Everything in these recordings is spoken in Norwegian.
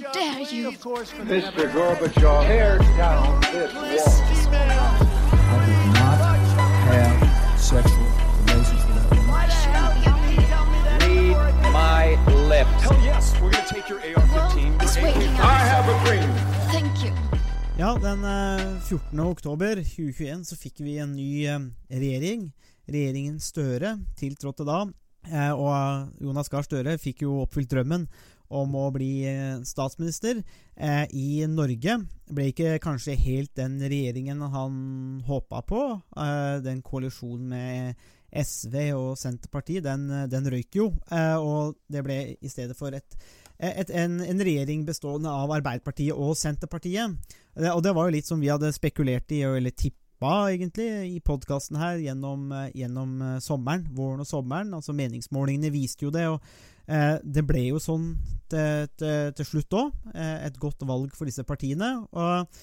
Dare you? Mr. Gorbachev, tear down this wall. I did not have sexual relations with that woman. Read my lips. Hell yes, we're gonna take your AR-15. Well, it's your waiting AK. I have a dream. Thank you. Ja, den eh, 14. oktober 2021 så fikk vi en ny eh, regjering. Regjeringen Støre tiltrådte da. eh, Og Jonas Gahr Støre fikk jo oppfylt drømmen om å bli eh, statsminister eh, i Norge. Ble ikke kanskje helt den regjeringen han håpa på. Eh, Den koalisjonen med SV og Senterpartiet, den, den røyk jo. eh, Og det ble i stedet for et, et, en, en regjering bestående av Arbeiderpartiet og Senterpartiet. Det- Og det var jo litt som vi hadde spekulert i, eller tippa egentlig, i podkasten her gjennom, eh, gjennom eh, sommeren. Våren og sommeren. Altså Meningsmålingene viste jo det. og eh, Det ble jo sånn til, til, til slutt òg. Eh, et godt valg for disse partiene. Og,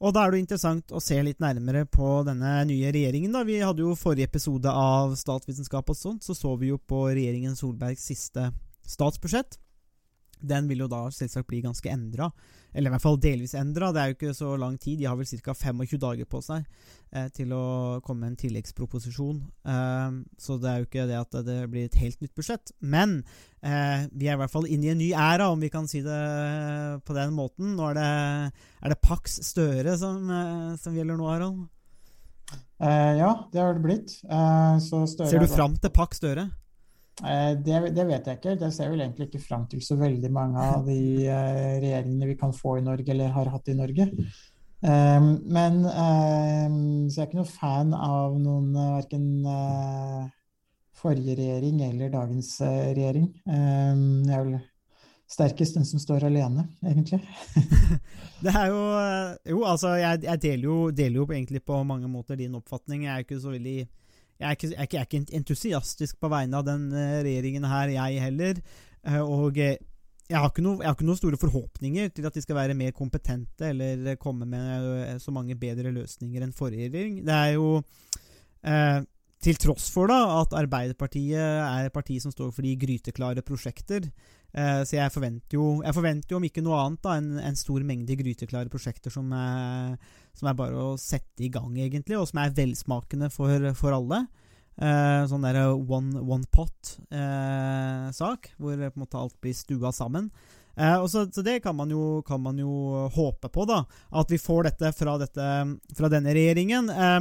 og da er det jo interessant å se litt nærmere på denne nye regjeringen. da. Vi hadde jo forrige episode av Statsvitenskap og sånt, så så vi jo på regjeringen Solbergs siste statsbudsjett. Den vil jo da selvsagt bli ganske endra. Eller i hvert fall delvis endra. Det er jo ikke så lang tid. De har vel ca. 25 dager på seg eh, til å komme med en tilleggsproposisjon. Eh, så det er jo ikke det at det blir et helt nytt budsjett. Men eh, vi er i hvert fall inne i en ny æra, om vi kan si det på den måten. Nå er det, er det Pax Støre som, eh, som gjelder nå, Harald? Eh, ja, det har det blitt. Eh, Ser du fram til Pax Støre? Eh, det, det vet jeg ikke. Det ser vel egentlig ikke fram til så veldig mange av de eh, regjeringene vi kan få i Norge, eller har hatt i Norge. Eh, men Så jeg er ikke noe fan av noen verken forrige regjering eller dagens regjering. Jeg er vel sterkest den som står alene, egentlig. Det er jo Jo, altså, jeg, jeg deler, jo, deler jo egentlig på mange måter din oppfatning. Jeg er ikke så veldig jeg er, ikke, jeg, er ikke, jeg er ikke entusiastisk på vegne av den eh, regjeringen her, jeg heller. Eh, og eh, jeg har, ikke noe, jeg har ikke noen store forhåpninger til at de skal være mer kompetente eller komme med eh, så mange bedre løsninger enn forrige regjering. Det er jo eh, til tross for da at Arbeiderpartiet er et parti som står for de gryteklare prosjekter. Eh, så jeg forventer, jo, jeg forventer jo om ikke noe annet da en stor mengde gryteklare prosjekter som er, som er bare å sette i gang, egentlig, og som er velsmakende for, for alle. Eh, sånn der one, one pot-sak, hvor på en måte alt blir stua sammen. Eh, og så, så det kan man, jo, kan man jo håpe på, da. At vi får dette fra, dette, fra denne regjeringen. Eh,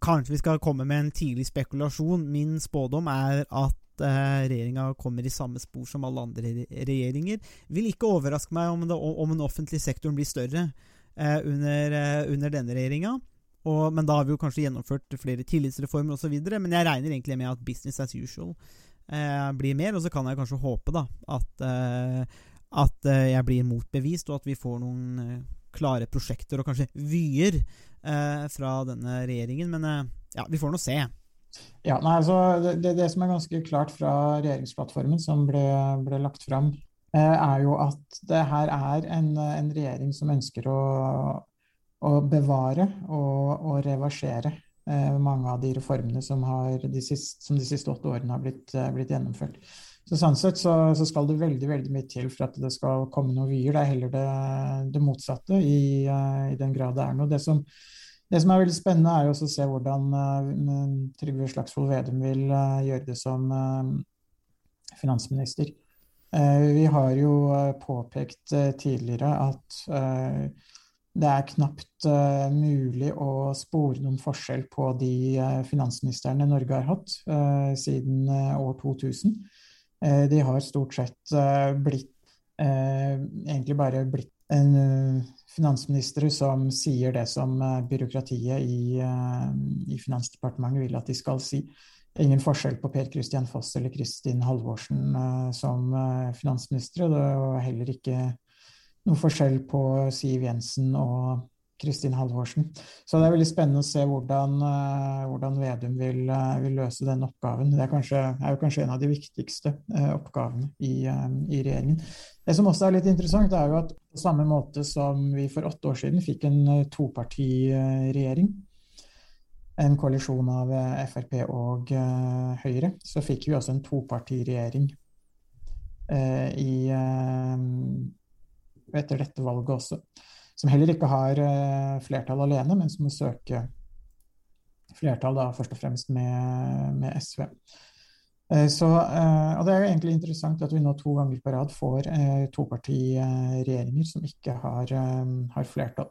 kanskje vi skal komme med en tidlig spekulasjon. Min spådom er at eh, regjeringa kommer i samme spor som alle andre regjeringer. Vil ikke overraske meg om, det, om den offentlige sektoren blir større eh, under, eh, under denne regjeringa. Men da har vi jo kanskje gjennomført flere tillitsreformer osv. Men jeg regner egentlig med at business as usual eh, blir mer. Og så kan jeg kanskje håpe da at, eh, at eh, jeg blir motbevist, og at vi får noen klare prosjekter og kanskje vyer fra denne regjeringen. Men ja, vi får nå se. Ja, nei, altså, det, det, som er ganske klart fra regjeringsplattformen som ble, ble lagt fram, eh, er jo at det her er en, en regjering som ønsker å, å bevare og, og reversere eh, mange av de reformene som, de siste, som de siste åtte årene har blitt, eh, blitt gjennomført. Så Sånn sett så, så skal det veldig veldig mye til for at det skal komme noen vyer. Det er heller det, det motsatte, i, i den grad det er noe. Det som, det som er veldig spennende, er å se hvordan uh, Trygve Slagsvold Vedum vil uh, gjøre det som uh, finansminister. vi har jo påpekt tidligere at det er knapt mulig å spore noen forskjell på de finansministrene Norge har hatt siden år 2000. de har stort sett blitt egentlig bare blitt en finansminister som sier det som byråkratiet i, i Finansdepartementet vil at de skal si. Ingen forskjell på Per Christian Foss eller Kristin Halvorsen som finansministre. Det var heller ikke noe forskjell på Siv Jensen og Kristin Halvorsen. Så det er veldig spennende å se hvordan, hvordan Vedum vil, vil, løse den oppgaven. Det er, kanskje, er, kanskje en av de viktigste oppgavene i, i regjeringen. Det som også er litt interessant, er jo at på samme måte som vi for åtte år siden fikk en topartiregjering, en koalisjon av Frp og Høyre, så fikk vi også en topartiregjering i etter dette valget også. Som heller ikke har eh, flertall alene, men som må søke flertall da først og fremst med, med SV. Eh, så, eh, og Det er jo egentlig interessant at vi nå to ganger på rad får eh, topartiregjeringer som ikke har, har flertall.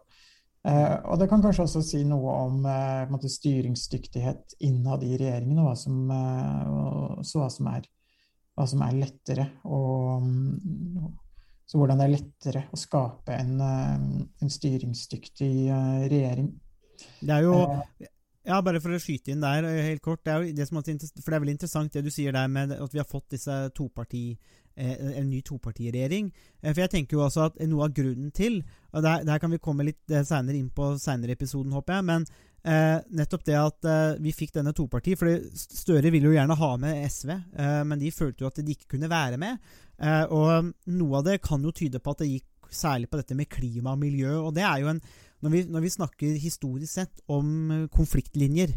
Og Det kan kanskje også si noe om måte, styringsdyktighet innad i regjeringen, og hva som, hva som, er, hva som er, lettere. Og, så hvordan det er lettere å skape en, en styringsdyktig regjering. Det er jo ja, bare for å skyte inn der eh, helt kort. Det er, det er, for det er veldig interessant det du sier der med at vi har fått disse toparti, eh, en ny topartiregjering. Eh, for jeg tenker jo også at noe av grunnen til og det her kan vi komme litt senere inn på senere episoden, håper jeg. men eh, nettopp det at eh, vi fikk denne toparti For Støre ville jo gjerne ha med SV, eh, men de følte jo at de ikke kunne være med. og noe av det kan jo tyde på at det gikk særlig på dette med klima og miljø. og det er jo en når vi, når vi snakker historisk sett om eh, konfliktlinjer,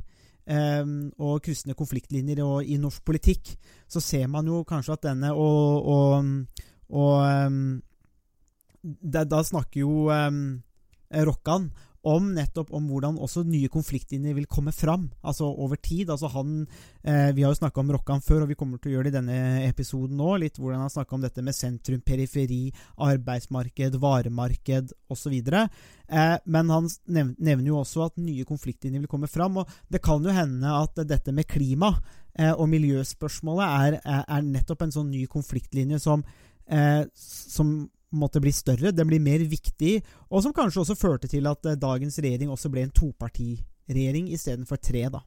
eh, og kryssende konfliktlinjer og, i norsk politikk, så ser man jo kanskje at denne og, og, og um, da, da, snakker jo um, Rokkan om nettopp om hvordan også nye konfliktlinjer vil komme fram, altså over tid. altså han, eh, Vi har jo snakka om Rokkan før, og vi kommer til å gjøre det i denne episoden nå. litt Hvordan han snakka om dette med sentrum, periferi, arbeidsmarked, varemarked osv. Eh, men han nevner jo også at nye konfliktlinjer vil komme fram. og Det kan jo hende at dette med klima eh, og miljøspørsmålet er, er, nettopp en sånn ny konfliktlinje som, eh, som måtte bli større, den blir mer viktig, og som kanskje også førte til at eh, dagens regjering også ble en topartiregjering istedenfor tre, da.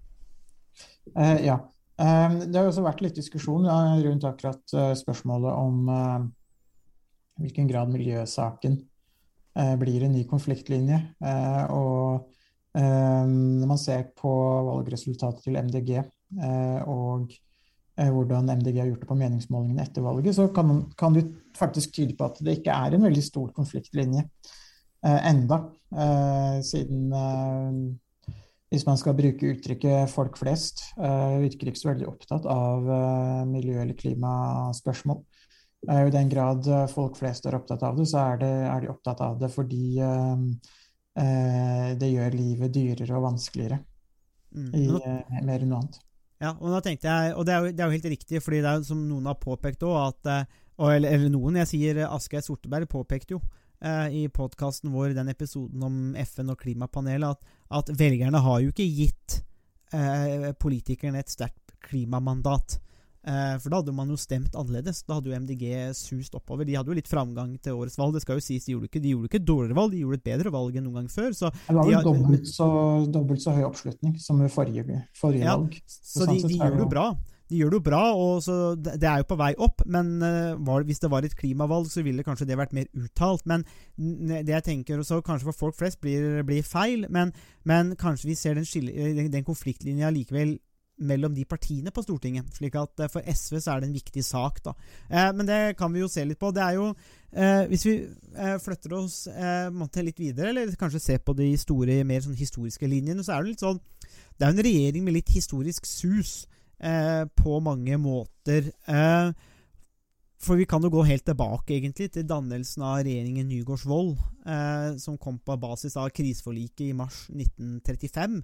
Eh, ja. Um, det har også vært litt diskusjon ja, rundt akkurat uh, spørsmålet om uh, hvilken grad miljøsaken blir en ny konfliktlinje. og når man ser på valgresultatet til MDG og Eh, hvordan MDG har gjort det på meningsmålingene etter valget, så kan, kan du faktisk tyde på at det ikke er en veldig stor konfliktlinje eh, enda. Eh, siden eh, hvis man skal bruke uttrykket 'folk flest', eh, virker ikke så veldig opptatt av eh, miljø- eller klimaspørsmål. I den grad folk flest er opptatt av det, så er, det, er de opptatt av det fordi det gjør livet dyrere og vanskeligere. Mm. I, mer enn noe annet. Ja, og da tenkte jeg, og det er jo, det er jo helt riktig, fordi det er jo som noen har påpekt òg, eh, eller, eller, noen, jeg sier Asgeir Sorteberg påpekte jo eh, i podkasten vår, den episoden om FN og klimapanelet, at, at velgerne har jo ikke gitt eh, politikerne et sterkt klimamandat. Eh, for da hadde man jo stemt annerledes. Da hadde jo MDG sust oppover. De hadde jo litt framgang til årets valg. Det skal jo sies, De gjorde ikke, de gjorde ikke et dårligere valg, de gjorde et bedre valg enn noen gang før. Så det var jo dobbelt så, dobbelt så, høy oppslutning som ved forrige, forrige ja, valg. Så, så de, sånn de gjør det jo bra. De gjør det jo bra, og så det er jo på vei opp. Men uh, var, hvis det var et klimavalg, så ville kanskje det vært mer uttalt. Men det jeg tenker også, kanskje for folk flest blir, blir feil, men, men, kanskje vi ser den, den, den konfliktlinja likevel mellom de partiene på Stortinget. slik at eh, For SV så er det en viktig sak. da. Eh, men det kan vi jo se litt på. Det er jo, eh, Hvis vi eh, flytter oss eh, litt videre, eller kanskje ser på de store, mer sånn historiske linjene, så er det litt sånn Det er en regjering med litt historisk sus eh, på mange måter. for vi kan jo gå helt tilbake egentlig til dannelsen av regjeringen Nygaardsvold, som kom på basis av kriseforliket i mars 1935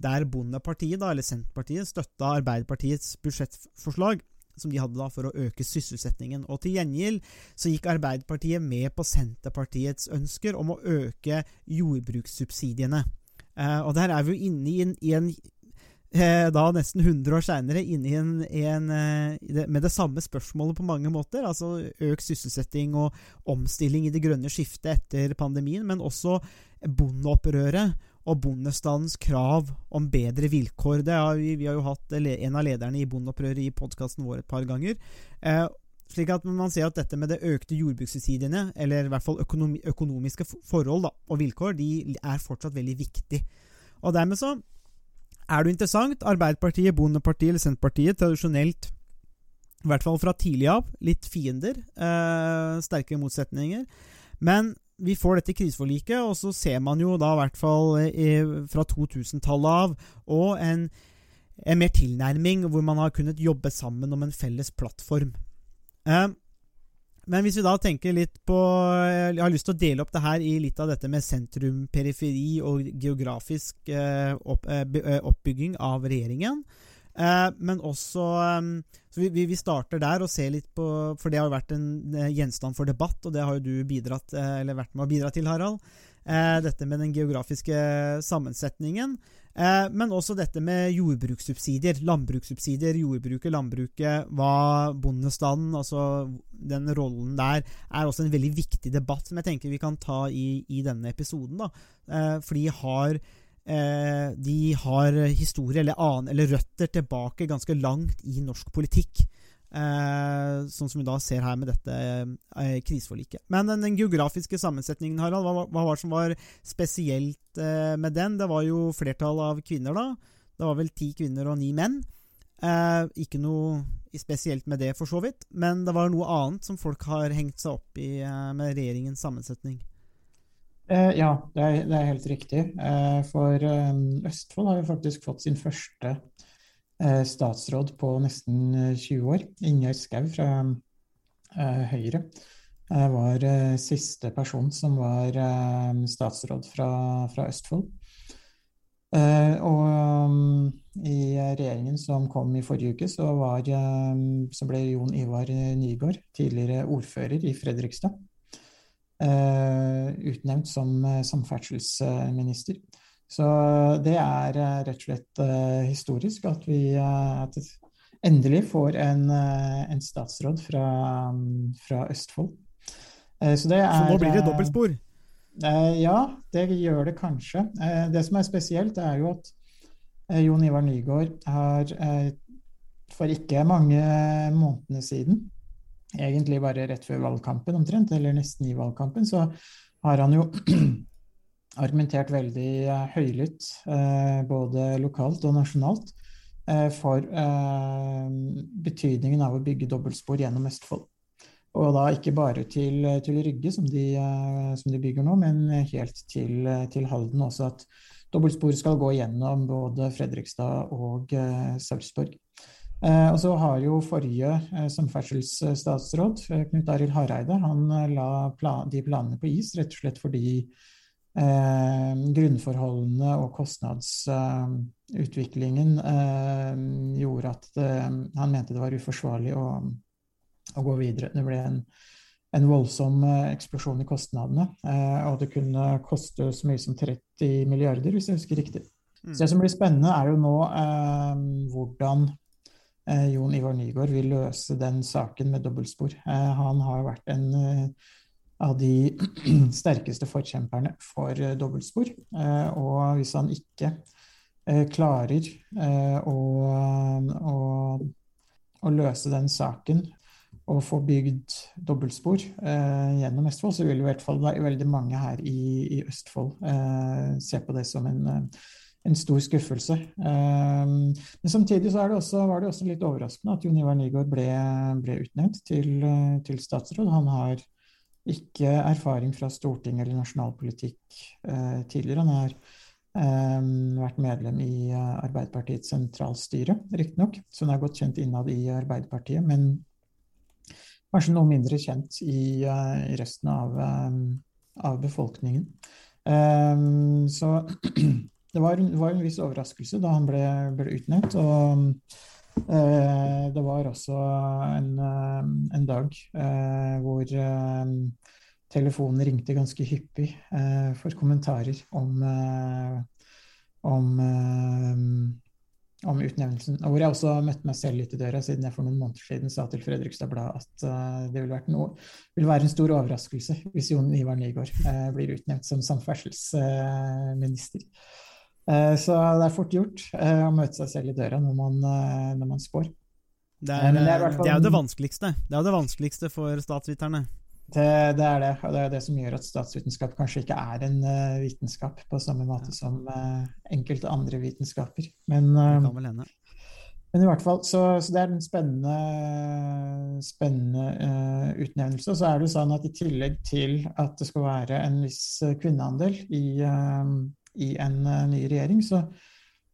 der Bondepartiet, da, eller Senterpartiet, støtta Arbeiderpartiets budsjettforslag som de hadde da for å øke sysselsettingen. Og til gjengjeld så gikk Arbeiderpartiet med på Senterpartiets ønsker om å øke jordbrukssubsidiene. Eh, og der er vi jo inne i en, i en eh, da nesten 100 år seinere inne i en, en eh, med det samme spørsmålet på mange måter. Altså økt sysselsetting og omstilling i det grønne skiftet etter pandemien, men også bondeopprøret og bondestandens krav om bedre vilkår. Har vi, vi, har jo hatt en av lederne i bondeopprøret i podkasten vår et par ganger. Eh, slik at man ser at dette med det økte jordbrukssubsidiene, eller i hvert fall økonomi, økonomiske forhold da, og vilkår, de er fortsatt veldig viktig. Og dermed så er det jo interessant. Arbeiderpartiet, Bondepartiet eller Senterpartiet, tradisjonelt, i hvert fall fra tidlig av, litt fiender. Eh, sterke motsetninger. Men vi får dette kriseforliket, og så ser man jo da i hvert fall eh, fra 2000-tallet av og en, en, mer tilnærming hvor man har kunnet jobbe sammen om en felles plattform. Eh, Men hvis vi da tenker litt på Jeg har lyst til å dele opp det her i litt av dette med sentrum, periferi og geografisk eh, opp, eh, eh, oppbygging av regjeringen. Eh, men også um, så vi, vi, starter der og ser litt på For det har jo vært en uh, gjenstand for debatt, og det har jo du bidratt, uh, eller vært med å bidra til, Harald. Dette med den geografiske sammensetningen. Men også dette med jordbrukssubsidier. Landbrukssubsidier, jordbruket, landbruket. Hva bondestanden, altså den rollen der, er også en veldig viktig debatt som jeg tenker vi kan ta i, i denne episoden. da. For de har eh, de har historie eller, annen, eller røtter tilbake ganske langt i norsk politikk. Eh, sånn som vi da ser her med dette eh, kriseforliket. Men den, den geografiske sammensetningen, Harald, hva, hva var det som var spesielt eh, med den? Det var jo flertall av kvinner, da. Det var vel ti kvinner og ni menn. Eh, ikke noe spesielt med det, for så vidt. Men det var noe annet som folk har hengt seg opp i eh, med regjeringens sammensetning. Eh, ja, det er, det er helt riktig. Eh, for eh, Østfold har jo faktisk fått sin første eh, statsråd på nesten eh, 20 år. Ingjerd Schou fra eh, Høyre eh, var eh, siste person som var eh, statsråd fra, fra Østfold. Uh, og um, i regjeringen som kom i forrige uke, så, var, um, så ble Jon Ivar Nygaard, tidligere ordfører i Fredrikstad, eh, utnevnt som eh, samferdselsminister. Så det er eh, rett og slett eh, historisk at vi eh, at endelig får en, eh, en statsråd fra, um, fra Østfold. Eh, så, det Så nå er, blir det eh, dobbeltspor. Eh, ja, det gjør det kanskje. Eh, det som er spesielt, er jo at eh, Jon Ivar Nygård har eh, for ikke mange månedene siden, egentlig bare rett før valgkampen omtrent, eller nesten i valgkampen, så har han jo argumentert veldig eh, høylytt, eh, både lokalt og nasjonalt, eh, for betydningen av å bygge dobbeltspor gjennom Østfold. Og da ikke bare til, til Rygge, som de, som de bygger nå, men helt til, til Halden også. At dobbeltsporet skal gå gjennom både Fredrikstad og Sarpsborg. Eh, og så har jo forrige eh, samferdselsstatsråd, eh, Knut Arild Hareide, han la plan, de planene på is rett og slett fordi eh, grunnforholdene og kostnadsutviklingen eh, gjorde at han mente det var uforsvarlig å, å gå videre. Det ble en, en voldsom eksplosjon i kostnadene, eh, og det kunne koste så mye som 30 milliarder, hvis jeg husker riktig. Mm. Så det som blir spennende, er jo nå eh, hvordan Jon Ivar Nygaard vil løse den saken med dobbeltspor. Eh, han har vært en eh, av de sterkeste forkjemperne for eh, dobbeltspor. Eh, og hvis han ikke eh, klarer eh, å, å, å løse den saken og få bygd dobbeltspor eh, gjennom Østfold, så vil i hvert fall ve- veldig mange her i, i Østfold eh, se på det som en, eh, en stor skuffelse. Eh, men samtidig så det også, var det også litt overraskende at Jon Ivar Nygaard ble, ble utnevnt til, til statsråd. Han har ikke erfaring fra storting eller nasjonalpolitikk eh, tidligere. Han har eh, vært medlem i eh, Arbeiderpartiets sentralstyre, riktignok, så han er godt kjent innad i Arbeiderpartiet, men kanskje noe mindre kjent i, eh, i resten av, eh, av befolkningen. Så det var, var en viss overraskelse da han ble, ble utnevnt. og eh, det var også en, eh, en dag eh, hvor eh, telefonen ringte ganske hyppig eh, for kommentarer om, eh, om, om utnevnelsen. Og hvor jeg også møtte meg selv litt i døra, siden jeg for noen måneder siden sa til Fredrikstad Blad at det ville, noe, ville være en stor overraskelse hvis Jon Ivar Nygaard blir utnevnt som samferdselsminister. Eh, så det er fort gjort eh, å møte seg selv i døra når man, eh, når man spår. Det er, det er fall- det er jo det vanskeligste. Det er jo det vanskeligste for statsviterne. Det, det er det, og det er det som gjør at statsvitenskap kanskje ikke er en vitenskap på samme måte som eh, enkelte andre vitenskaper. Men, men i hvert fall, så, så det er en spennende, spennende uh, utnevnelse. Og så er det jo sånn at i tillegg til at det skal være en viss kvinneandel i, eh, i en eh, ny regjering, så,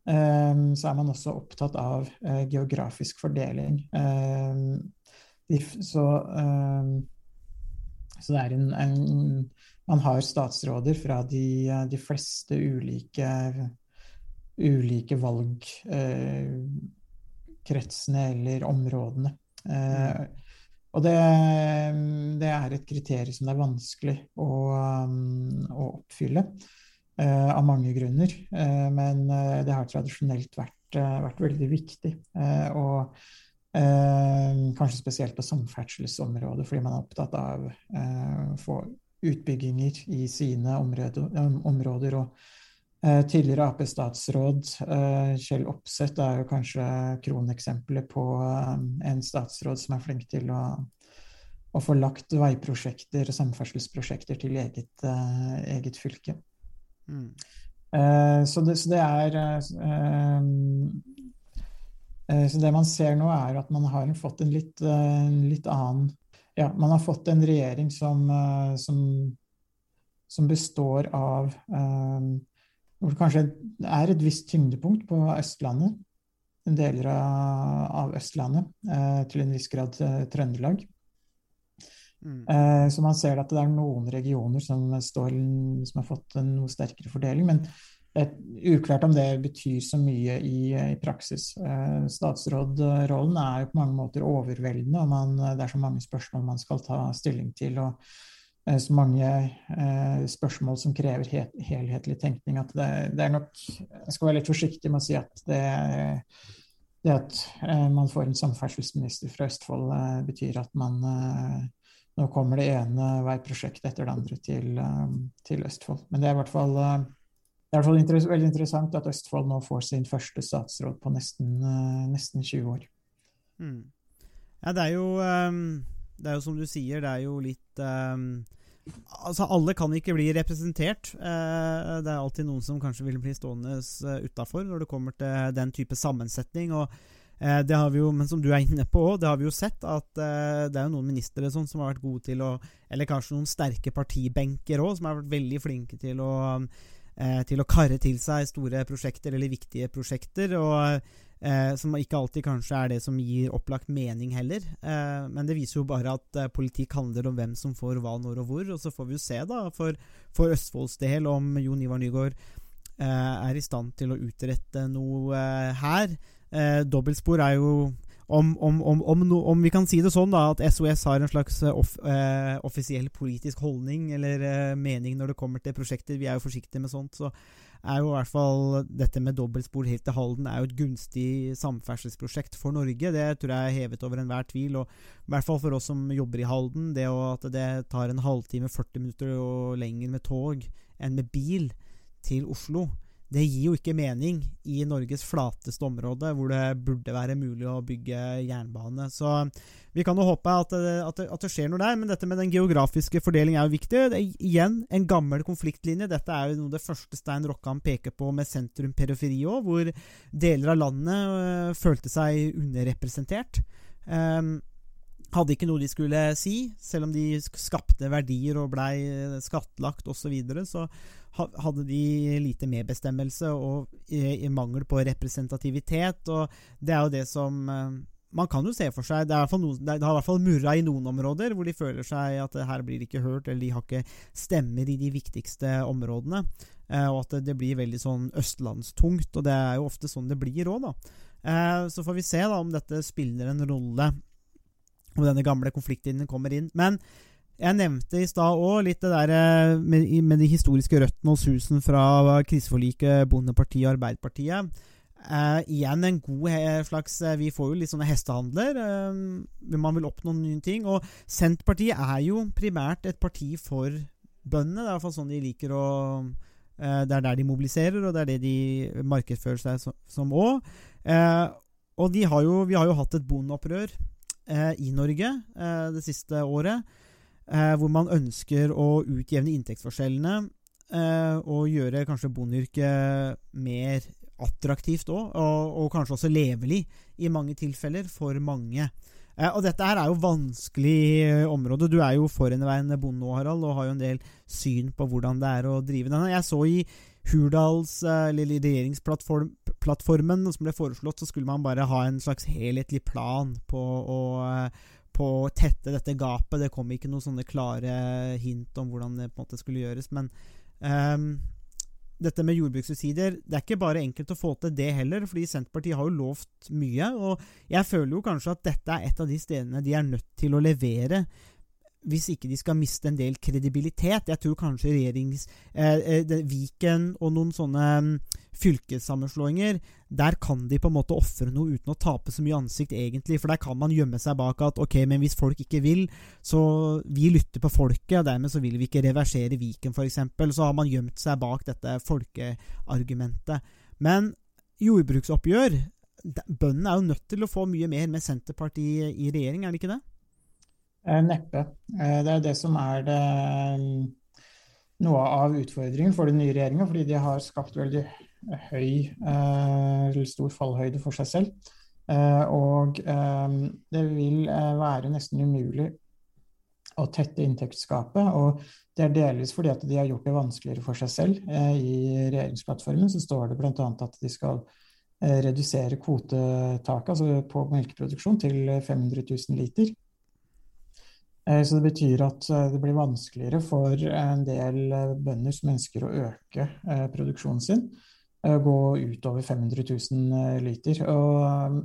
eh, så er man også opptatt av eh, geografisk fordeling. Så Så det er en, en Man har statsråder fra de, de fleste ulike, ulike valgkretsene eller områdene. Og det, det, er et kriterium som det er vanskelig å, å oppfylle av mange grunner. Eh, men det har tradisjonelt vært, vært veldig viktig. og kanskje spesielt på samferdselsområdet, fordi man er opptatt av å få utbygginger i sine områder. områder og Eh, tidligere Ap-statsråd eh, Kjell Opseth er jo kanskje kroneksempelet på eh, en statsråd som er flink til å, å få lagt veiprosjekter og samferdselsprosjekter til eget, eget fylke. Mm. Så, det, så, det, er Så det man ser nå, er at man har fått en litt, litt annen Ja, man har fått en regjering som, som, som består av hvor det kanskje er et visst tyngdepunkt på Østlandet, deler av Østlandet, eh, til en viss grad eh, Trøndelag. Mm. Eh, så man ser at det er noen regioner som, står, som har fått en noe sterkere fordeling. Men det er uklart om det betyr så mye i, i praksis. Statsrådrollen er jo på mange måter overveldende, og man, det er så mange spørsmål man skal ta stilling til. og Eh, så mange eh, spørsmål som krever he helhetlig tenkning. At det, det, er nok Jeg skal være litt forsiktig med å si at det, det at eh, man får en samferdselsminister fra Østfold, eh, betyr at man eh, Nå kommer det ene veiprosjektet etter det andre til, eh, til Østfold. Men det er i hvert fall, er i hvert fall interess veldig interessant at Østfold nå får sin første statsråd på nesten, nesten 20 år. Mm. Ja, det er jo um, Det er jo som du sier, det er jo litt um Altså, alle kan ikke bli representert. Eh, det er alltid noen som kanskje vil bli stående utafor når det kommer til den type sammensetning. Og eh, det har vi jo, Men som du er inne på det har vi jo sett at eh, det er jo noen ministre sånn, som har vært gode til å Eller kanskje noen sterke partibenker òg, som har vært veldig flinke til å, til å karre til seg store prosjekter eller viktige prosjekter. og Eh, som ikke alltid kanskje er det som gir opplagt mening heller. Eh, men det viser jo bare at eh, politikk handler om hvem som får hva, når og hvor. Og så får vi jo se, da, for, for Østfolds del, om Jon Ivar Nygaard eh, er i stand til å utrette noe eh, her. Eh, dobbeltspor er jo om, om, om, om, vi kan si det sånn, da, at SOS har en slags off, offisiell politisk holdning eller mening når det kommer til prosjekter. Vi er jo forsiktige med sånt. så er jo i hvert fall dette med dobbeltspor helt til Halden er jo et gunstig samferdselsprosjekt for Norge. Det tror jeg er hevet over enhver tvil. og I hvert fall for oss som jobber i Halden. Det at det tar en halvtime, 40 minutter og lenger med tog enn med bil til Oslo, det gir jo ikke mening i Norges flateste område, hvor det burde være mulig å bygge jernbane. Så vi kan jo håpe at det, at det, at det skjer noe der. Men dette med den geografiske fordelingen er jo viktig. Er igjen en gammel konfliktlinje. Dette er jo noe det første Stein Rokkan peker på med sentrum-periferi òg, hvor deler av landet øh, følte seg underrepresentert. Um, hadde ikke noe de skulle si, selv om de skapte verdier og blei skattlagt osv. Så, videre, så hadde de lite medbestemmelse og i, mangel på representativitet. Og det er jo det som eh, man kan jo se for seg Det, noen, det har i hvert fall murra i noen områder hvor de føler seg at her blir ikke hørt, eller de har ikke stemmer i de viktigste områdene. Eh, og at det blir veldig sånn østlandstungt. Og det er jo ofte sånn det blir òg, da. Eh, så får vi se da om dette spiller en rolle om denne gamle konfliktlinjen kommer inn. Men jeg nevnte i stad òg litt det der eh, med, med, de historiske røttene hos husen fra kriseforliket Bondepartiet og Arbeiderpartiet. Eh, igjen en god slags eh, Vi får jo litt sånne hestehandler. Eh, man vil oppnå nye ting. Og Senterpartiet er jo primært et parti for bøndene. Det er iallfall sånn de liker å eh, Det er der de mobiliserer, og det er det de markedsfører seg som òg. Eh, og har jo, vi har jo hatt et bondeopprør i Norge det siste året, hvor man ønsker å utjevne inntektsforskjellene og gjøre kanskje bondeyrket mer attraktivt òg, og, og, kanskje også levelig i mange tilfeller for mange. Eh, og dette her er jo vanskelig område. Du er jo forhenværende bonde nå, Harald, og har jo en del syn på hvordan det er å drive denne. Jeg så i Hurdals, eller regjeringsplattformen som ble foreslått, så skulle man bare ha en slags helhetlig plan på å, på å tette dette gapet. Det kom ikke noen sånne klare hint om hvordan det på en måte skulle gjøres. Men um, dette med jordbrukssubsidier Det er ikke bare enkelt å få til det heller, fordi Senterpartiet har jo lovt mye. Og jeg føler jo kanskje at dette er et av de stedene de er nødt til å levere hvis ikke de skal miste en del kredibilitet. Jeg tror kanskje regjerings... Eh, eh, det, Viken og noen sånne mm, fylkessammenslåinger, der kan de på en måte ofre noe uten å tape så mye ansikt, egentlig. For der kan man gjemme seg bak at ok, men hvis folk ikke vil, så Vi lytter på folket, og dermed så vil vi ikke reversere Viken, f.eks. Så har man gjemt seg bak dette folkeargumentet. Men jordbruksoppgjør de- Bøndene er jo nødt til å få mye mer med Senterpartiet i regjering, er det ikke det? Eh, Neppe. Eh, Det er det som er det, noe av utfordringen for den nye regjeringa, fordi de har skapt veldig høy, eh, eller stor fallhøyde for seg selv. Eh, Og eh, det vil eh, være nesten umulig å tette inntektsgapet. Og det er delvis fordi at de har gjort det vanskeligere for seg selv. Eh, I regjeringsplattformen så står det bl.a. at de skal eh, redusere kvotetaket altså på melkeproduksjon til 500 000 liter. Eh, Så det betyr at eh, det blir vanskeligere for en del eh, bønder som ønsker å øke produksjonen sin, eh, gå utover 500 000 eh, liter. Og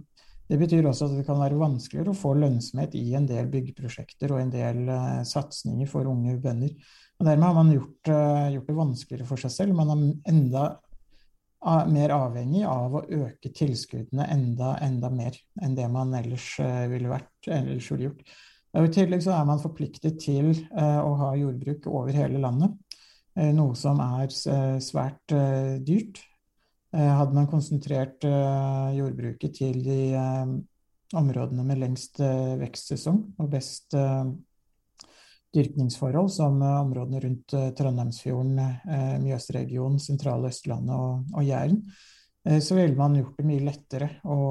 det betyr også at det kan være vanskeligere å få lønnsomhet i en del byggeprosjekter og en del eh, satsinger for unge bønder. Og dermed har man gjort, gjort det vanskeligere for seg selv. Man er enda mer avhengig av å øke tilskuddene enda, enda mer enn det man ellers ville vært, ellers ville gjort. Og I tillegg så er man forpliktet til eh, å ha jordbruk over hele landet, eh, noe som er eh, svært dyrt. Hadde man konsentrert jordbruket til de områdene med lengst vekstsesong og best dyrkningsforhold, som områdene rundt Trondheimsfjorden, Mjøsregionen, sentrale Østlandet og, Jæren, så ville man gjort det mye lettere å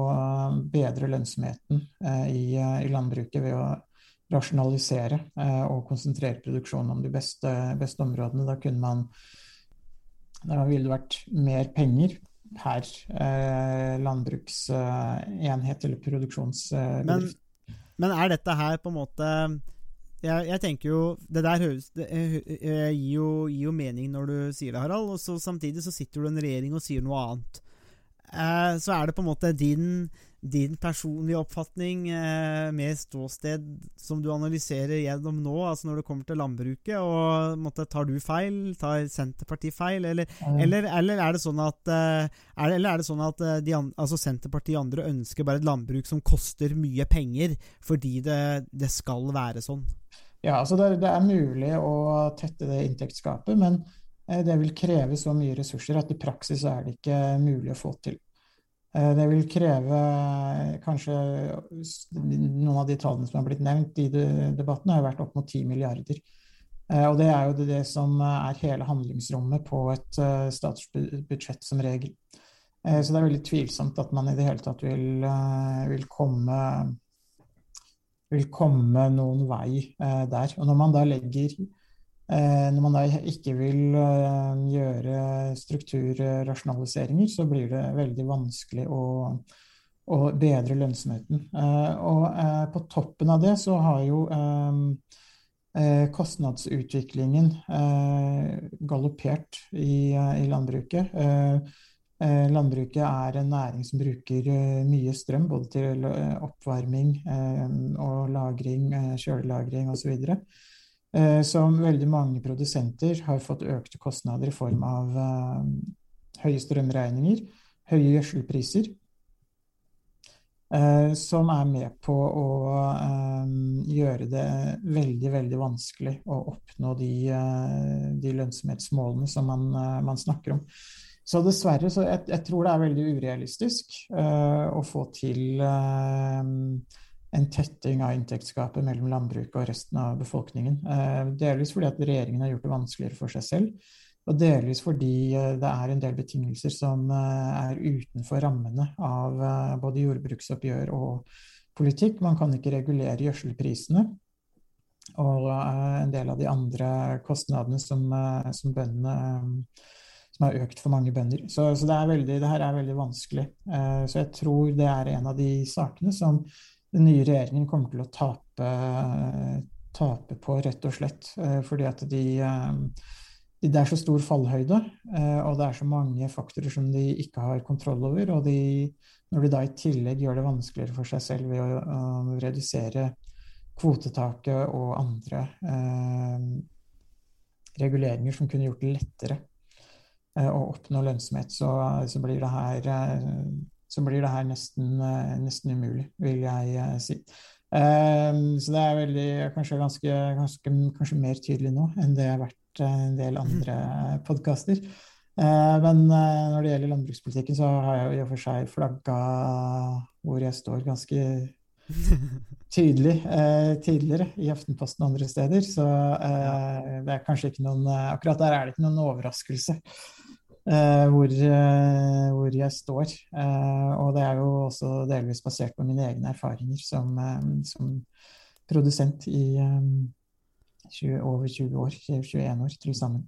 bedre lønnsomheten i landbruket ved å rasjonalisere eh, og konsentrere produksjonen om de beste, beste områdene. Da kunne man Da ville det vært mer penger per eh, landbruksenhet eller produksjonsbedrift. Men er dette her på en måte jeg, jeg tenker jo Det der høres det, gir, jo, gir jo mening når du sier det, Harald. Og så samtidig så sitter du i en regjering og sier noe annet. Eh, så er det på en måte din, din personlige oppfatning eh, med ståsted som du analyserer gjennom nå, altså når det kommer til landbruket. og måtte, Tar du feil? Tar Senterpartiet feil? Eller, mm. eller, eller er det sånn at, eh, er eller er det sånn at eh, de, altså Senterpartiet og andre ønsker bare et landbruk som koster mye penger, fordi det, det skal være sånn? Ja, altså det, det er mulig å tette det inntektsgapet, men eh, det vil kreve så mye ressurser at i praksis er det ikke mulig å få til. Eh, Det vil kreve eh, kanskje Noen av de tallene som har blitt nevnt i debatten, har jo vært opp mot 10 milliarder. Eh, Og det er jo det, som er hele handlingsrommet på et statsbudsjett som regel. Så det er veldig tvilsomt at man i det hele tatt vil, vil komme vil komme noen vei der. Og når man da legger Når man da ikke vil eh, gjøre strukturrasjonaliseringer, så blir det veldig vanskelig å, å bedre lønnsomheten. Eh, og eh, på toppen av det så har jo eh, eh, kostnadsutviklingen eh, galoppert i, eh, i landbruket. Eh, eh, landbruket er en næring som bruker eh, mye strøm, både til eh, oppvarming eh, og lagring, eh, kjølelagring osv. Eh, som veldig mange produsenter har fått økte kostnader i form av eh, høye strømregninger, høye gjødselpriser. eh, som er med på å eh, gjøre det veldig, veldig vanskelig å oppnå de, eh, de lønnsomhetsmålene som man, eh, man snakker om. Så dessverre, så jeg, jeg tror det er veldig urealistisk eh, å få til eh, en tetting av inntektsgapet mellom landbruket og resten av befolkningen. Eh, delvis fordi at regjeringen har gjort det vanskeligere for seg selv, og delvis fordi eh, det er en del betingelser som eh, er utenfor rammene av både jordbruksoppgjør og politikk. Man kan ikke regulere gjødselprisene. Og en del av de andre kostnadene som, som bøndene som har økt for mange bønder. Så, så det, veldig, det her er veldig vanskelig. Så jeg tror det er en av de sakene som den nye regjeringen kommer til å tape tape, på, rett og slett. Eh, fordi at de, eh, Det er så stor fallhøyde, eh, og det er så mange faktorer som de ikke har kontroll over. Og de, når de da i tillegg gjør det vanskeligere for seg selv ved å, å redusere kvotetaket og andre eh, reguleringer som kunne gjort det lettere eh, å oppnå lønnsomhet, så, så, blir det her, eh, så blir det her nesten, eh, nesten umulig, vil jeg si. Så det er veldig, kanskje, ganske, ganske, kanskje mer tydelig nå enn det har vært en del andre podkaster. Men når det gjelder landbrukspolitikken, så har jeg jo i og for seg flagga hvor jeg står ganske tydelig eh, tidligere i Aftenposten og andre steder. Så eh, det er kanskje ikke noen eh, Akkurat der er det ikke noen overraskelse eh, hvor, eh, hvor, jeg står. Eh, og det er jo også delvis basert på mine egne erfaringer som, som produsent i 20, over 20 år, 21 år til sammen.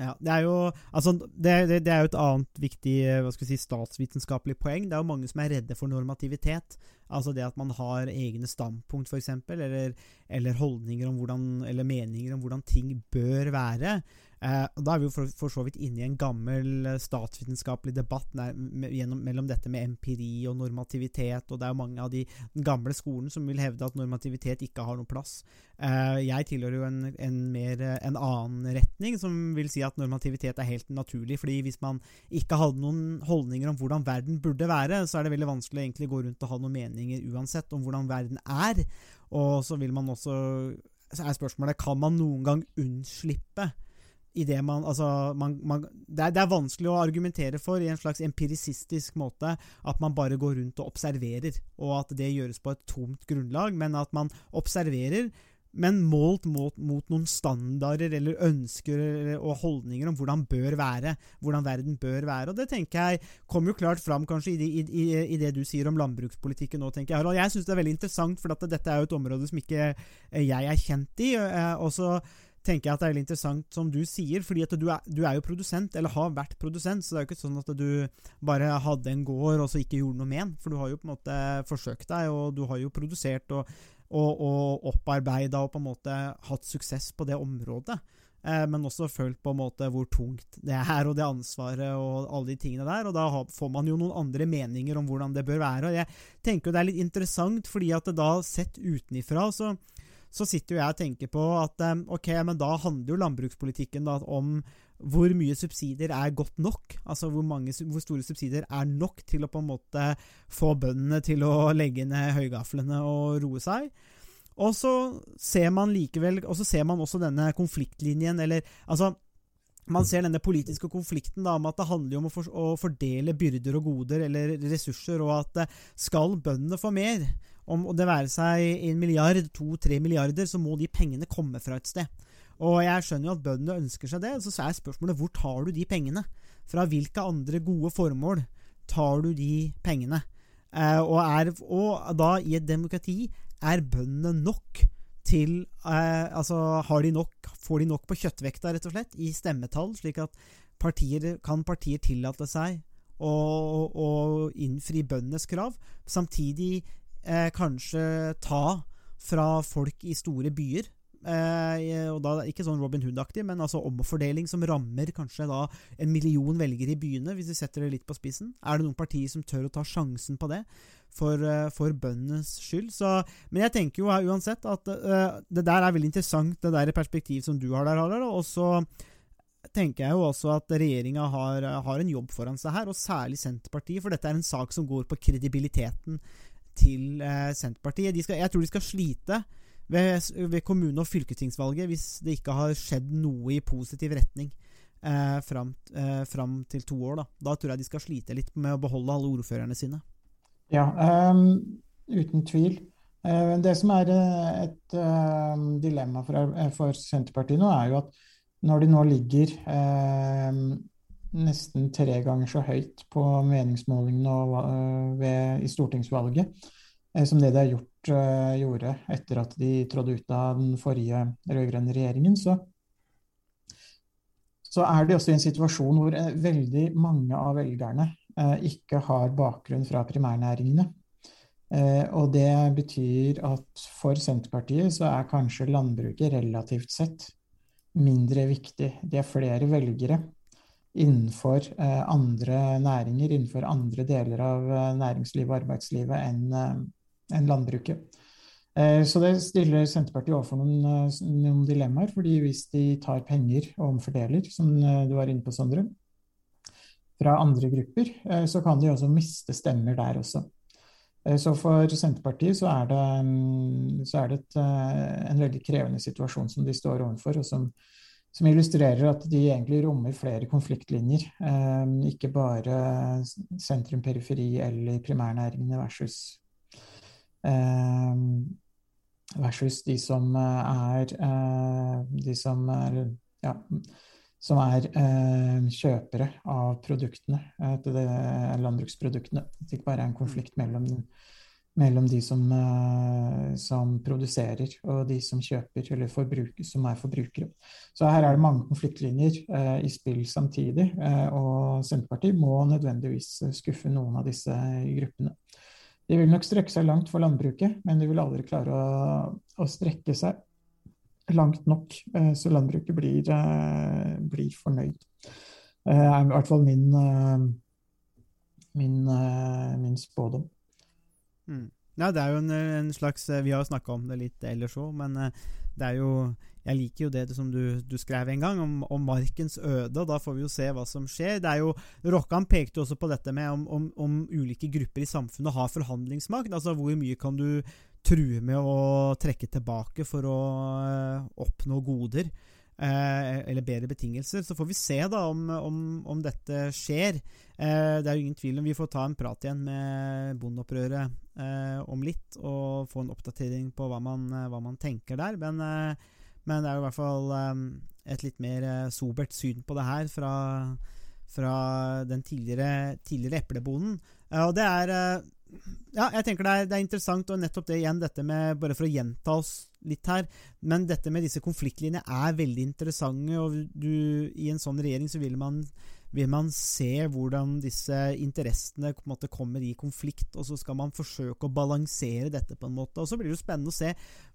Ja, det er jo altså, det, det, det, er jo et annet viktig si, statsvitenskapelig poeng. Det er jo mange som er redde for normativitet. Altså det at man har egne standpunkt, f.eks., eller, eller holdninger om hvordan, eller meninger om hvordan ting bør være. Eh, da er vi jo for, for, så vidt inne i en gammel eh, statsvitenskapelig debatt nær, med, gjennom, mellom dette med empiri og normativitet, og det er jo mange av de gamle skolen som vil hevde at normativitet ikke har noen plass. Eh, jeg tilhører jo en, en, mer, en annen retning, som vil si at normativitet er helt naturlig. fordi hvis man ikke hadde noen holdninger om hvordan verden burde være, så er det veldig vanskelig å gå rundt og ha noen meninger uansett om hvordan verden er. Og så vil man også så er spørsmålet kan man noen gang unnslippe i det man Altså, man, man, det, er, det, er, vanskelig å argumentere for i en slags empirisistisk måte at man bare går rundt og observerer, og at det gjøres på et tomt grunnlag, men at man observerer, men målt mot, mot noen standarder eller ønsker og holdninger om hvordan bør være, hvordan verden bør være. Og det tenker jeg kommer jo klart fram kanskje i, i, i, i det du sier om landbrukspolitikken nå, tenker jeg. Harald. Jeg syns det er veldig interessant, for dette er jo et område som ikke jeg er kjent i. og så tenker jeg at det er veldig interessant, som du sier, fordi at du er, du er, jo produsent, eller har vært produsent, så det er jo ikke sånn at du bare hadde en gård og så ikke gjorde noe med den. For du har jo på en måte forsøkt deg, og du har jo produsert og, og, og opparbeida og på en måte hatt suksess på det området. Eh, men også følt på en måte hvor tungt det er, og det ansvaret og alle de tingene der. Og da får man jo noen andre meninger om hvordan det bør være. Og jeg tenker jo det er litt interessant, fordi at det da sett utenifra så så sitter jo jeg og tenker på at eh, ok, men da handler jo landbrukspolitikken da om hvor mye subsidier er godt nok? Altså hvor, mange, hvor, store subsidier er nok til å på en måte få bøndene til å legge ned høygaflene og roe seg? Og så ser man likevel Og så ser man også denne konfliktlinjen, eller altså man ser denne politiske konflikten da, om at det handler om å, for, å, fordele byrder og goder eller ressurser, og at eh, skal bøndene få mer, om det være seg en milliard, to, tre milliarder, så må de pengene komme fra et sted. Og jeg skjønner jo at bøndene ønsker seg det, så er spørsmålet hvor tar du de pengene? Fra hvilke andre gode formål tar du de pengene? Eh, og, er, og da, i et demokrati, er bøndene nok til eh, Altså, de nok, får de nok på kjøttvekta, rett og slett, i stemmetall, slik at partier, kan partier tillate seg å, å innfri bøndenes krav, samtidig eh, kanskje ta fra folk i store byer. Eh, og da Ikke sånn Robin Hood-aktig, men altså omfordeling som rammer kanskje da en million velgere i byene, hvis vi setter det litt på spissen. Er det noen partier som tør å ta sjansen på det? For, uh, for bøndenes skyld. Så, men jeg tenker jo uansett at uh, det der er veldig interessant, det der perspektivet som du har der, Harald. Og så tenker jeg jo også at regjeringa har, har, en jobb foran seg her, og særlig Senterpartiet, for dette er en sak som går på kredibiliteten til eh, Senterpartiet. Skal, jeg tror de skal slite ved, ved kommune- og fylkestingsvalget hvis det ikke har skjedd noe i positiv retning eh, fram, eh, fram, til to år. Da. da tror jeg de skal slite litt med å beholde alle ordførerne sine. Ja, um, uten tvil. Uh, det som er eh, et uh, dilemma for, for, Senterpartiet nå, er jo at når de nå ligger uh, nesten tre ganger så høyt på meningsmålingene ved, i stortingsvalget eh, som det de har gjort, gjorde etter at de trådde ut av den forrige rød-grønne regjeringen, så, så, er de også i en situasjon hvor eh, veldig mange av velgerne eh, ikke har bakgrunn fra primærnæringene. Eh, og det betyr at for Senterpartiet så er kanskje landbruket relativt sett mindre viktig. Det er flere velgere innenfor eh, andre næringer, innenfor andre deler av eh, næringslivet og arbeidslivet enn eh, enn landbruket. Eh, så det stiller Senterpartiet overfor noen, eh, noen dilemmaer. fordi hvis de tar penger og omfordeler, som eh, du var inne på, Sondre, fra andre grupper, så kan de også miste stemmer der også. Så for Senterpartiet så er det, mm, så er det et, en veldig krevende situasjon som de står overfor, og som, som illustrerer at de egentlig rommer flere konfliktlinjer. Ikke bare sentrum-periferi eller primærnæringene versus versus de som er eh, de som er ja, som er eh, kjøpere av produktene, eh, det, landbruksproduktene. At det ikke bare er en konflikt mellom, mellom de som, eh, som produserer og de som kjøper, eller forbruker, som er forbrukere. Så her er det mange konfliktlinjer eh, i spill samtidig, eh, og Senterpartiet må nødvendigvis skuffe noen av disse gruppene. De vil nok strekke seg langt for landbruket, men de vil aldri klare å, å strekke seg langt nok, eh, så landbruket blir, eh, blir fornøyd. Det er i hvert fall min, eh, min, eh, min spådom. Mm. Ja, det er jo en, en slags eh, Vi har jo snakka om det litt ellers òg, men eh, det er jo Jeg liker jo det som du, du skrev en gang, om, om markens øde, og da får vi jo se hva som skjer. Det er jo Rokkan pekte jo også på dette med om, om, om ulike grupper i samfunnet har forhandlingsmakt. Altså hvor mye kan du true med å trekke tilbake for å eh, oppnå goder? Eh, eller bedre betingelser. Så får vi se da om, om, om dette skjer. Eh, det er jo ingen tvil om vi får ta en prat igjen med bondeopprøret eh, om litt, og få en oppdatering på hva man, hva man tenker der. Men, men det er jo i hvert fall et litt mer sobert syn på det her fra, fra den tidligere, tidligere eplebonden. Og det er ja, jeg tenker det er, det er interessant, og nettopp det igjen, dette med Bare for å gjenta oss litt her, men dette med disse konfliktlinjene er veldig interessante, og du, i en sånn regjering så vil man, vil man se hvordan disse interessene måte kommer i konflikt, og så skal man forsøke å balansere dette på en måte. Og så blir det jo spennende å se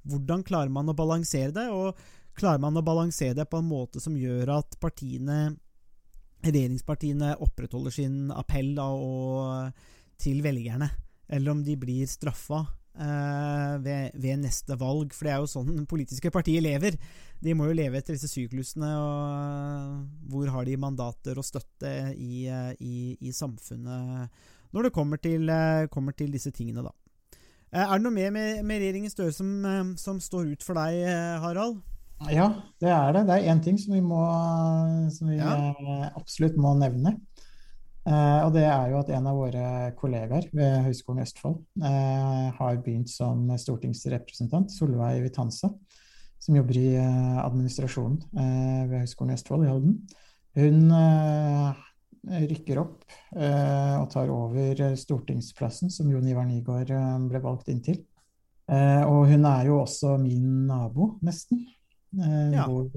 hvordan klarer man å balansere det, og klarer man å balansere det på en måte som gjør at partiene regjeringspartiene opprettholder sin appell da, og, til velgerne eller om de blir straffa eh, ved, ved, neste valg. For det er jo sånn politiske partier lever. De må jo leve etter disse syklusene. Og hvor har de mandater og støtte i, i, i samfunnet når det kommer til, kommer til, disse tingene, da. Eh, er det noe mer med, med regjeringen Støre som, eh, som, står ut for deg, eh, Harald? Ja, det er det. Det er én ting som vi, må, som vi ja. absolutt må nevne. Eh, og det er jo at en av våre kollegaer ved Høgskolen i Østfold eh, har begynt som stortingsrepresentant, Solveig Vitanza, som jobber i eh, administrasjonen ved Høgskolen i Østfold i Halden. Hun rykker opp og tar over stortingsplassen som Jon Ivar Nygaard ble valgt inn til. og hun er jo også min nabo, nesten. Hun ja. bor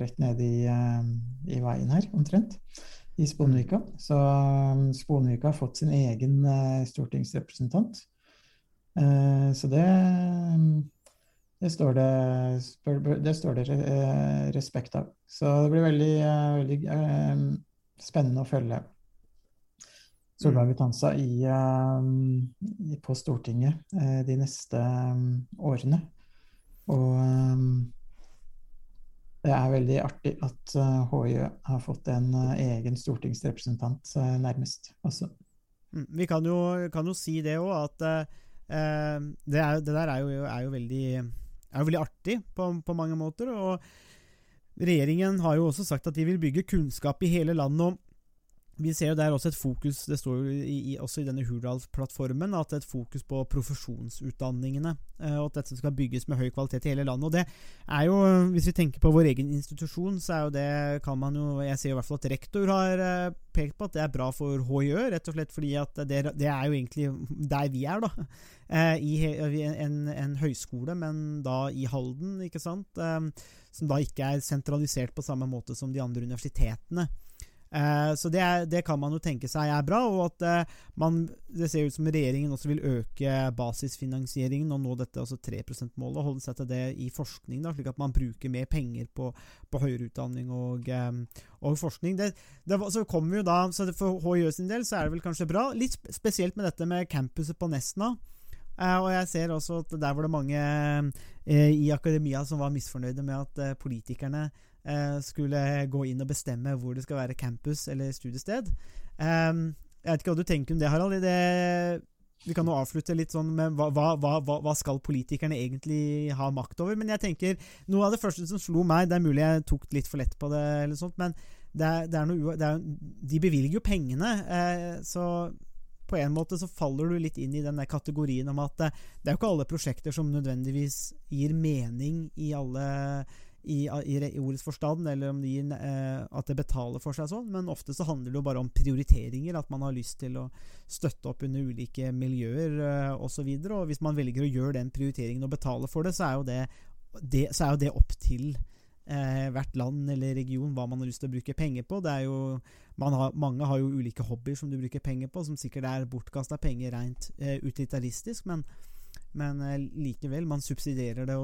rett nede i, i veien her, omtrent i Sponvika. Så um, Sponvika har fått sin egen uh, stortingsrepresentant. Uh, så det, um, det, står det, det står det uh, respekt av. Så det blir veldig, veldig um, spennende å følge Solveig Vitanza i, på Stortinget de neste årene. Og det er veldig artig at HiØ eh, har fått en eh, egen stortingsrepresentant eh, nærmest også. Mm, vi kan jo, kan jo si det òg, at eh, det, er, det, der er jo, er jo, veldig, er veldig artig på, på, mange måter. Og regjeringen har jo også sagt at de vil bygge kunnskap i hele landet. Og vi ser jo der også et fokus Det står jo i, også i denne Hurdalsplattformen at det er et fokus på profesjonsutdanningene. Eh, og at dette skal bygges med høy kvalitet i hele landet. Og det er jo, Hvis vi tenker på vår egen institusjon, så er jo det kan man jo Jeg ser i hvert fall at rektor har eh, pekt på at det er bra for HiØ, rett og slett fordi at det, det er jo egentlig der vi er, da. Eh, I en, en høyskole, men da i Halden, ikke sant. Som da ikke er sentralisert på samme måte som de andre universitetene. Eh, så det, er, det, kan man jo tenke seg er bra, og at eh, man, det ser ut som regjeringen også vil øke basisfinansieringen og nå dette altså 3 %-målet, holde seg til det i forskning, da, slik at man bruker mer penger på, på høyere utdanning og, eh, og forskning. Det, det, så kommer jo da, så For HiØ sin del så er det vel kanskje bra, litt spesielt med dette med campuset på Nesna. Uh, og jeg ser også at der var det mange uh, i akademia som var misfornøyde med at uh, politikerne skulle gå inn og bestemme hvor det skal være campus eller studiested. Um, jeg vet ikke hva du tenker om det, Harald. Det, vi kan jo avslutte litt sånn med hva, hva, hva, hva, skal politikerne egentlig ha makt over? Men jeg tenker, noe av det første som slo meg, det er mulig jeg tok litt for lett på det, eller sånt, men det er, det er noe, det er, de bevilger jo pengene. så på en måte så faller du litt inn i den der kategorien om at det, det er jo ikke alle prosjekter som nødvendigvis gir mening i alle i, i, i ordets forstand, eller om det gir, eh, at det betaler for seg sånn, men ofte så handler det jo bare om prioriteringer, at man har lyst til å støtte opp under ulike miljøer eh, osv. Og, og hvis man velger å gjøre den prioriteringen og betale for det, så er jo det, det, er jo det opp til eh, hvert land eller region hva man har lyst til å bruke penger på. Det er jo, har, mange har jo ulike hobbyer som du bruker penger på, som sikkert er bortkasta penger rent eh, utilitaristisk, men, men eh, likevel, man subsidierer det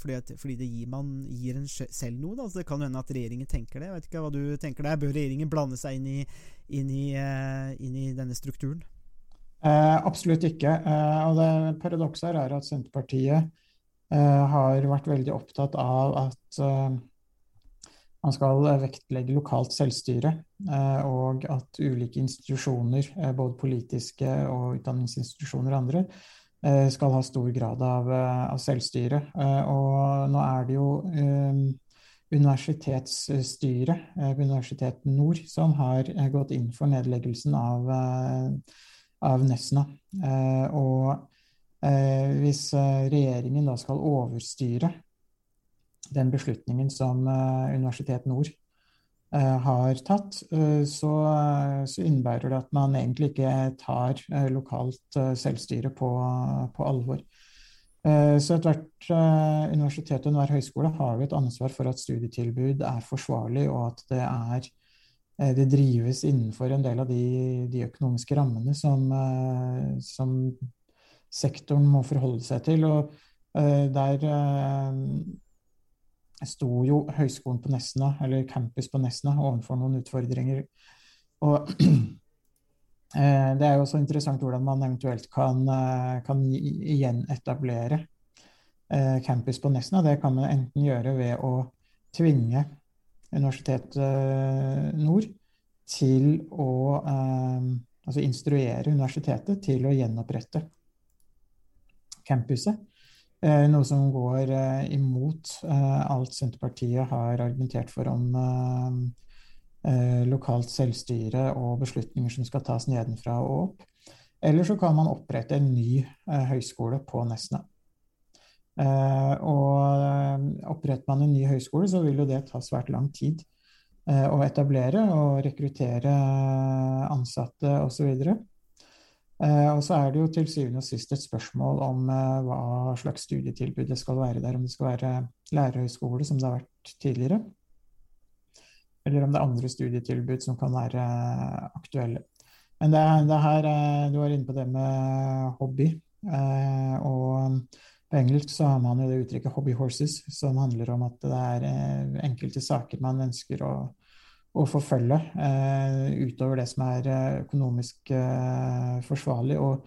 fordi, at, fordi det gir, man gir en selv noe. Da. Så det kan hende at regjeringen tenker det. Jeg vet ikke hva du tenker der. Bør regjeringen blande seg inn i, inn i, uh, inn i denne strukturen? Eh, absolutt ikke. Eh, og det Paradokset er at Senterpartiet Eh, har vært veldig opptatt av at eh, man skal vektlegge lokalt selvstyre, eh, og at ulike institusjoner, både politiske og utdanningsinstitusjoner og andre, skal ha stor grad av, av selvstyre. Og nå er det jo universitetsstyret ved Universitet Nord som har gått inn for nedleggelsen av, av Nesna. Og Eh, hvis eh, regjeringen da skal overstyre den beslutningen som eh, Universitet Nord har tatt, så, så, innebærer det at man egentlig ikke tar lokalt selvstyre på, på alvor. Så ethvert universitet og enhver høyskole har jo et ansvar for at studietilbud er forsvarlig, og at det, er, det drives innenfor en del av de, de økonomiske rammene som, som sektoren må forholde seg til. Og der sto jo Høgskolen på Nesna, eller campus på Nesna, overfor noen utfordringer. Og uh, det er jo også interessant hvordan man eventuelt kan, kan gjenetablere campus på Nesna. Det kan man enten gjøre ved å tvinge Universitetet Nord til å altså instruere universitetet til å gjenopprette campuset. Eh, noe som går eh, imot eh, alt Senterpartiet har argumentert for om lokalt selvstyre og beslutninger som skal tas nedenfra og opp. Eller så kan man opprette en ny høyskole på Nesna. Og oppretter man en ny høyskole, så vil jo det ta svært lang tid å etablere og rekruttere ansatte osv. Eh, og så er det jo til syvende og sist et spørsmål om eh, hva slags studietilbud det skal være der. Om det skal være lærerhøyskole, som det har vært tidligere, eller om det er andre studietilbud som kan være aktuelle. Men det, det her, eh, du var inne på det med hobby. og på engelsk så har man jo det uttrykket 'hobby horses', som handler om at det er enkelte saker man ønsker å å forfølge eh, utover det som er eh, økonomisk eh, forsvarlig. Og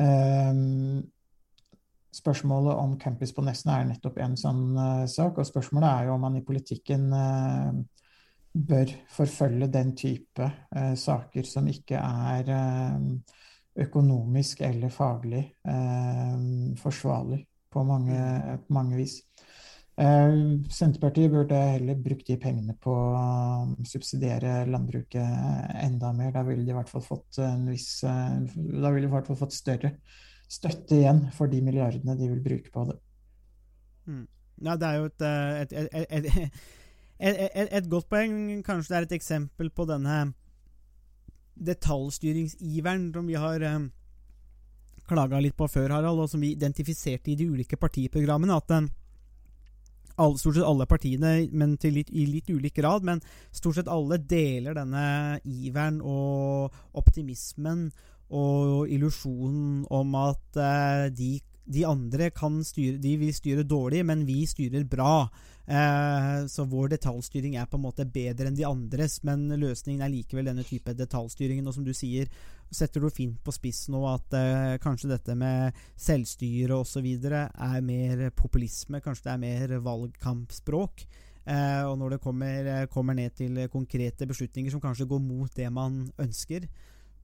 eh, spørsmålet om campus på Nesna er nettopp en sånn eh, sak. Og spørsmålet er jo om man i politikken eh, bør forfølge den type saker som ikke er økonomisk eller faglig forsvarlig på mange, på mange vis. Eh, Senterpartiet burde heller brukt de pengene på å subsidiere landbruket enda mer. Da ville de i hvert fall fått en viss eh, Da ville de i hvert fall fått større støtte igjen for de milliardene de vil bruke på det. Mm. Ja, det er jo et, et, et, et, godt poeng. Kanskje det er et eksempel på denne detaljstyringsiveren som vi har um, klaga litt på før, Harald, og som vi identifiserte i de ulike partiprogrammene. At den alle, stort sett alle partiene, men litt, i litt ulik grad, men stort sett alle deler denne iveren og optimismen og illusjonen om at eh, de, de andre kan styre De vil styre dårlig, men vi styrer bra. Eh, så vår detaljstyring er på en måte bedre enn de andres, men løsningen er likevel denne type detaljstyringen. Og som du sier, setter du fint på spiss nå at eh, kanskje dette med selvstyre osv. er mer populisme, kanskje det er mer valgkampspråk. Eh, og når det kommer, kommer ned til konkrete beslutninger som kanskje går mot det man ønsker,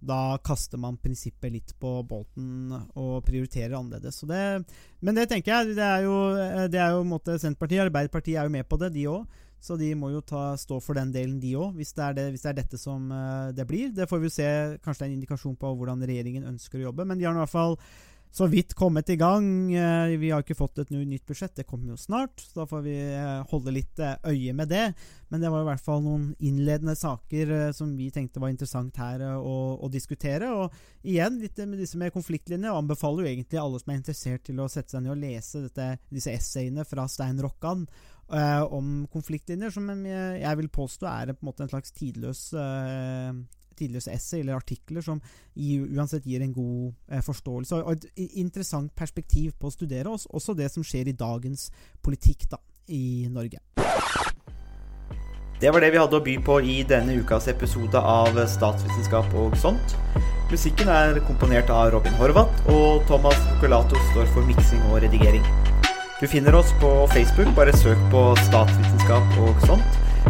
da kaster man prinsippet litt på båten og prioriterer annerledes. Det, men det tenker jeg, det er jo, det er jo måte, Senterpartiet Arbeiderpartiet er jo med på det, de òg. Så de må jo ta, stå for den delen, de òg, hvis, det hvis det er dette som uh, det blir. Det får vi se. Kanskje det er en indikasjon på hvordan regjeringen ønsker å jobbe. Men de har i hvert fall så vidt kommet i gang. Eh, vi har ikke fått et nytt budsjett, det kommer jo snart. Så da får vi eh, holde litt eh, øye med det. Men det var i hvert fall noen innledende saker som vi tenkte var interessant her å, å diskutere. Og igjen, litt med disse med konfliktlinjer. Anbefaler jo egentlig alle som er interessert til å sette seg ned og lese dette, disse essayene fra Stein Rokkan eh, om konfliktlinjer, som jeg vil påstå er en en slags tidløs eh, tidløse essay eller artikler som uansett gir en god eh, forståelse og et interessant perspektiv på å studere oss, også det som skjer i dagens politikk da, i Norge. Det var det vi hadde å by på i denne ukas episode av Statsvitenskap og sånt. Musikken er komponert av Robin Horvath, og Thomas Colato står for miksing og redigering. Du finner oss på Facebook, bare søk på statsvitenskap og sånt.